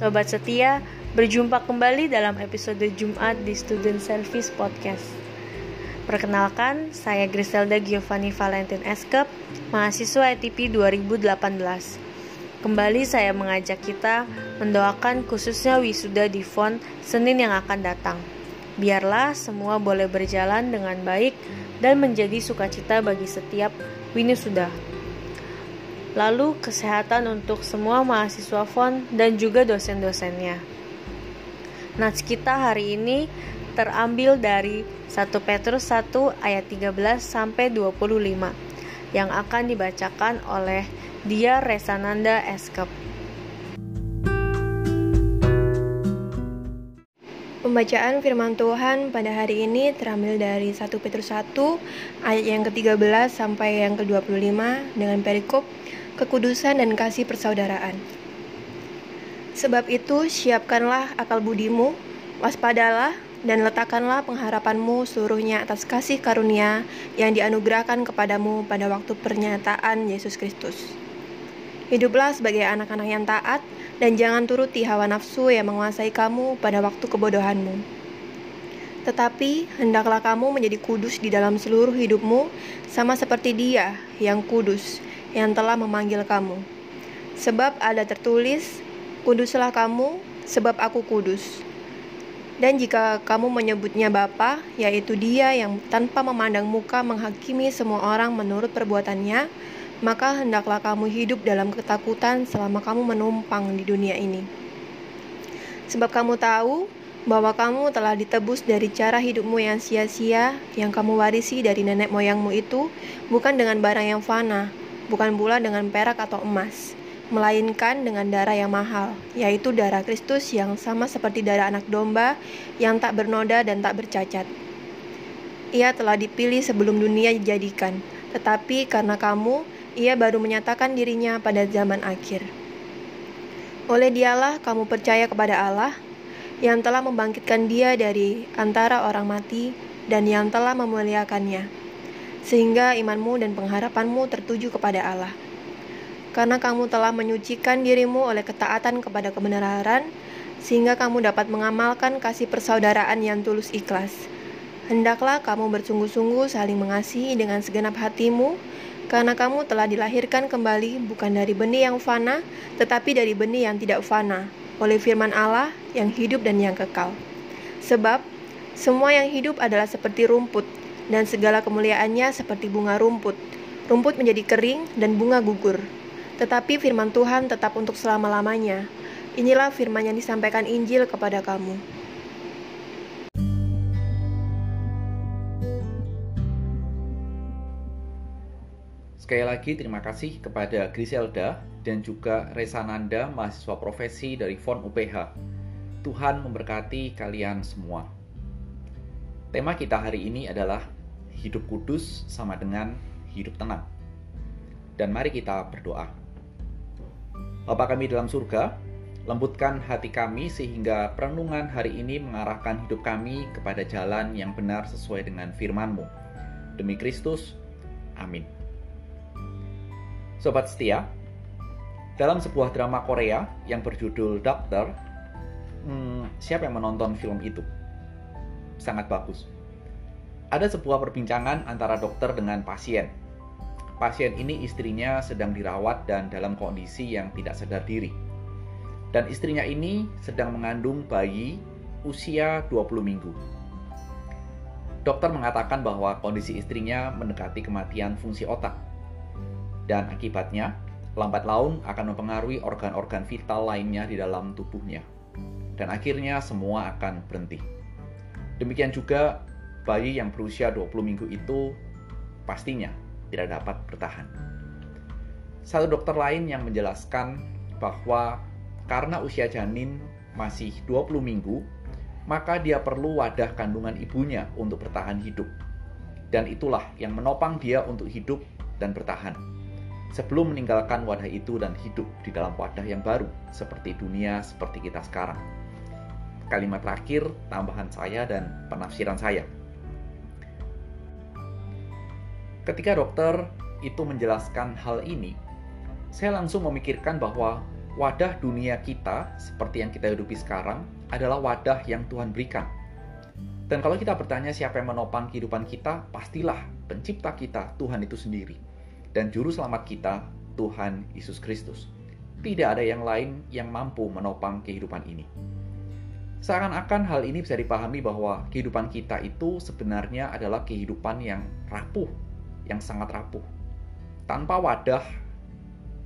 Sobat setia, berjumpa kembali dalam episode Jumat di Student Service Podcast. Perkenalkan, saya Griselda Giovanni Valentin Eskep, mahasiswa ETP 2018. Kembali saya mengajak kita mendoakan khususnya wisuda di FON Senin yang akan datang. Biarlah semua boleh berjalan dengan baik dan menjadi sukacita bagi setiap wisuda lalu kesehatan untuk semua mahasiswa FON dan juga dosen-dosennya. Nats kita hari ini terambil dari 1 Petrus 1 ayat 13 sampai 25 yang akan dibacakan oleh Dia Resananda Eskep. Pembacaan firman Tuhan pada hari ini terambil dari 1 Petrus 1 ayat yang ke-13 sampai yang ke-25 dengan perikop kekudusan dan kasih persaudaraan. Sebab itu, siapkanlah akal budimu, waspadalah, dan letakkanlah pengharapanmu seluruhnya atas kasih karunia yang dianugerahkan kepadamu pada waktu pernyataan Yesus Kristus. Hiduplah sebagai anak-anak yang taat, dan jangan turuti hawa nafsu yang menguasai kamu pada waktu kebodohanmu. Tetapi hendaklah kamu menjadi kudus di dalam seluruh hidupmu, sama seperti Dia yang kudus, yang telah memanggil kamu. Sebab ada tertulis, Kuduslah kamu, sebab aku kudus. Dan jika kamu menyebutnya Bapa, yaitu Dia yang tanpa memandang muka menghakimi semua orang menurut perbuatannya, maka hendaklah kamu hidup dalam ketakutan selama kamu menumpang di dunia ini. Sebab kamu tahu bahwa kamu telah ditebus dari cara hidupmu yang sia-sia yang kamu warisi dari nenek moyangmu itu, bukan dengan barang yang fana, bukan pula dengan perak atau emas, melainkan dengan darah yang mahal, yaitu darah Kristus yang sama seperti darah anak domba yang tak bernoda dan tak bercacat. Ia telah dipilih sebelum dunia dijadikan, tetapi karena kamu, ia baru menyatakan dirinya pada zaman akhir. Oleh dialah kamu percaya kepada Allah, yang telah membangkitkan dia dari antara orang mati dan yang telah memuliakannya sehingga imanmu dan pengharapanmu tertuju kepada Allah. Karena kamu telah menyucikan dirimu oleh ketaatan kepada kebenaran, sehingga kamu dapat mengamalkan kasih persaudaraan yang tulus ikhlas. Hendaklah kamu bersungguh-sungguh saling mengasihi dengan segenap hatimu, karena kamu telah dilahirkan kembali bukan dari benih yang fana, tetapi dari benih yang tidak fana, oleh firman Allah yang hidup dan yang kekal. Sebab semua yang hidup adalah seperti rumput, dan segala kemuliaannya seperti bunga rumput. Rumput menjadi kering dan bunga gugur. Tetapi firman Tuhan tetap untuk selama-lamanya. Inilah firman yang disampaikan Injil kepada kamu. Sekali lagi terima kasih kepada Griselda dan juga Resananda, mahasiswa profesi dari FON UPH. Tuhan memberkati kalian semua. Tema kita hari ini adalah hidup kudus sama dengan hidup tenang. Dan mari kita berdoa. Bapa kami dalam surga, lembutkan hati kami sehingga perenungan hari ini mengarahkan hidup kami kepada jalan yang benar sesuai dengan firman-Mu. Demi Kristus, amin. Sobat setia, dalam sebuah drama Korea yang berjudul Doctor, hmm, siapa yang menonton film itu? Sangat bagus ada sebuah perbincangan antara dokter dengan pasien. Pasien ini istrinya sedang dirawat dan dalam kondisi yang tidak sadar diri. Dan istrinya ini sedang mengandung bayi usia 20 minggu. Dokter mengatakan bahwa kondisi istrinya mendekati kematian fungsi otak. Dan akibatnya, lambat laun akan mempengaruhi organ-organ vital lainnya di dalam tubuhnya. Dan akhirnya semua akan berhenti. Demikian juga bayi yang berusia 20 minggu itu pastinya tidak dapat bertahan. Satu dokter lain yang menjelaskan bahwa karena usia janin masih 20 minggu, maka dia perlu wadah kandungan ibunya untuk bertahan hidup. Dan itulah yang menopang dia untuk hidup dan bertahan. Sebelum meninggalkan wadah itu dan hidup di dalam wadah yang baru, seperti dunia seperti kita sekarang. Kalimat terakhir, tambahan saya dan penafsiran saya. Ketika dokter itu menjelaskan hal ini, saya langsung memikirkan bahwa wadah dunia kita seperti yang kita hidupi sekarang adalah wadah yang Tuhan berikan. Dan kalau kita bertanya siapa yang menopang kehidupan kita, pastilah pencipta kita Tuhan itu sendiri. Dan juru selamat kita Tuhan Yesus Kristus. Tidak ada yang lain yang mampu menopang kehidupan ini. Seakan-akan hal ini bisa dipahami bahwa kehidupan kita itu sebenarnya adalah kehidupan yang rapuh, yang sangat rapuh. Tanpa wadah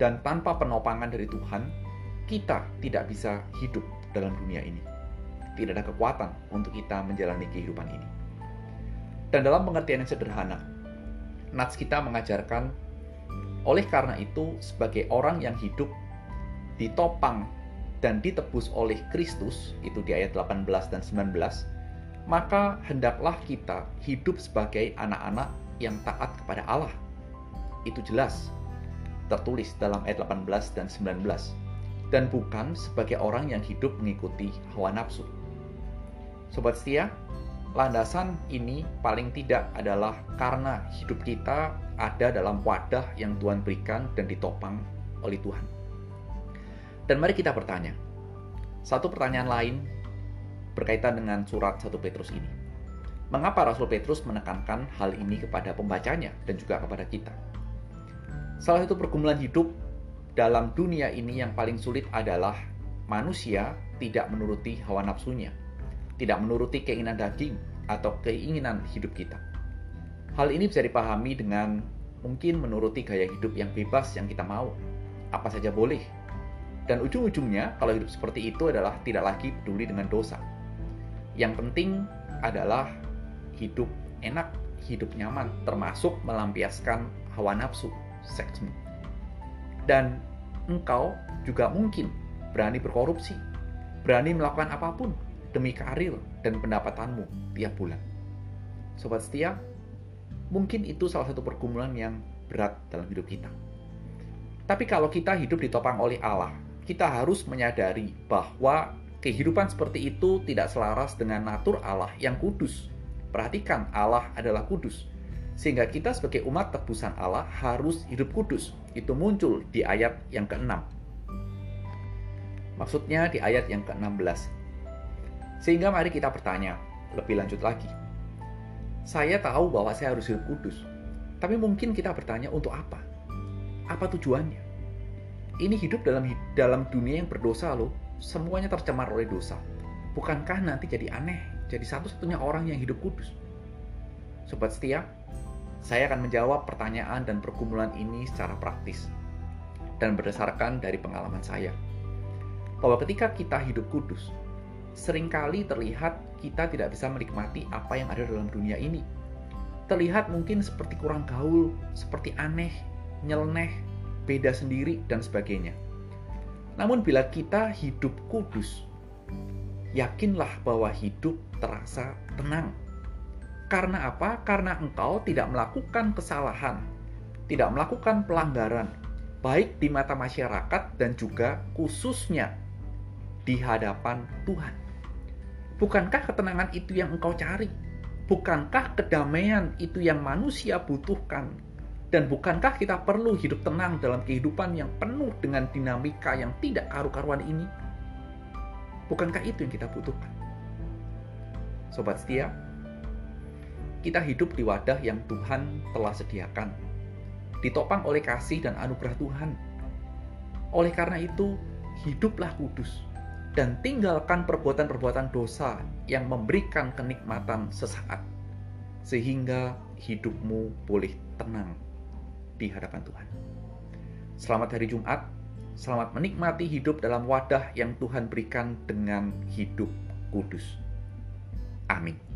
dan tanpa penopangan dari Tuhan, kita tidak bisa hidup dalam dunia ini. Tidak ada kekuatan untuk kita menjalani kehidupan ini. Dan dalam pengertian yang sederhana, Nats kita mengajarkan, oleh karena itu, sebagai orang yang hidup ditopang dan ditebus oleh Kristus, itu di ayat 18 dan 19, maka hendaklah kita hidup sebagai anak-anak yang taat kepada Allah. Itu jelas tertulis dalam ayat 18 dan 19 dan bukan sebagai orang yang hidup mengikuti hawa nafsu. Sobat setia, landasan ini paling tidak adalah karena hidup kita ada dalam wadah yang Tuhan berikan dan ditopang oleh Tuhan. Dan mari kita bertanya. Satu pertanyaan lain berkaitan dengan surat 1 Petrus ini. Mengapa Rasul Petrus menekankan hal ini kepada pembacanya dan juga kepada kita? Salah satu pergumulan hidup dalam dunia ini yang paling sulit adalah manusia tidak menuruti hawa nafsunya, tidak menuruti keinginan daging atau keinginan hidup kita. Hal ini bisa dipahami dengan mungkin menuruti gaya hidup yang bebas yang kita mau. Apa saja boleh, dan ujung-ujungnya, kalau hidup seperti itu adalah tidak lagi peduli dengan dosa. Yang penting adalah hidup enak, hidup nyaman, termasuk melampiaskan hawa nafsu, seksmu. Dan engkau juga mungkin berani berkorupsi, berani melakukan apa pun demi karir dan pendapatanmu tiap bulan. Sobat setia, mungkin itu salah satu pergumulan yang berat dalam hidup kita. Tapi kalau kita hidup ditopang oleh Allah, kita harus menyadari bahwa kehidupan seperti itu tidak selaras dengan natur Allah yang kudus. Perhatikan, Allah adalah kudus. Sehingga kita sebagai umat tebusan Allah harus hidup kudus. Itu muncul di ayat yang ke-6. Maksudnya di ayat yang ke-16. Sehingga mari kita bertanya lebih lanjut lagi. Saya tahu bahwa saya harus hidup kudus. Tapi mungkin kita bertanya untuk apa? Apa tujuannya? ini hidup dalam dalam dunia yang berdosa loh. Semuanya tercemar oleh dosa. Bukankah nanti jadi aneh, jadi satu-satunya orang yang hidup kudus? Sobat setia, saya akan menjawab pertanyaan dan pergumulan ini secara praktis dan berdasarkan dari pengalaman saya. Bahwa ketika kita hidup kudus, sering kali terlihat kita tidak bisa menikmati apa yang ada dalam dunia ini. Terlihat mungkin seperti kurang gaul, seperti aneh, nyeleneh, beda sendiri, dan sebagainya. Namun, bila kita hidup kudus, yakinlah bahwa hidup terasa tenang. Karena apa? Karena engkau tidak melakukan kesalahan, tidak melakukan pelanggaran, baik di mata masyarakat dan juga khususnya di hadapan Tuhan. Bukankah ketenangan itu yang engkau cari? Bukankah kedamaian itu yang manusia butuhkan dan bukankah kita perlu hidup tenang dalam kehidupan yang penuh dengan dinamika yang tidak karu-karuan ini? Bukankah itu yang kita butuhkan? Sobat setia, kita hidup di wadah yang Tuhan telah sediakan, ditopang oleh kasih dan anugerah Tuhan. Oleh karena itu, hiduplah kudus dan tinggalkan perbuatan-perbuatan dosa yang memberikan kenikmatan sesaat, sehingga hidupmu boleh tenang di hadapan Tuhan. Selamat hari Jumat, selamat menikmati hidup dalam wadah yang Tuhan berikan dengan hidup kudus. Amin.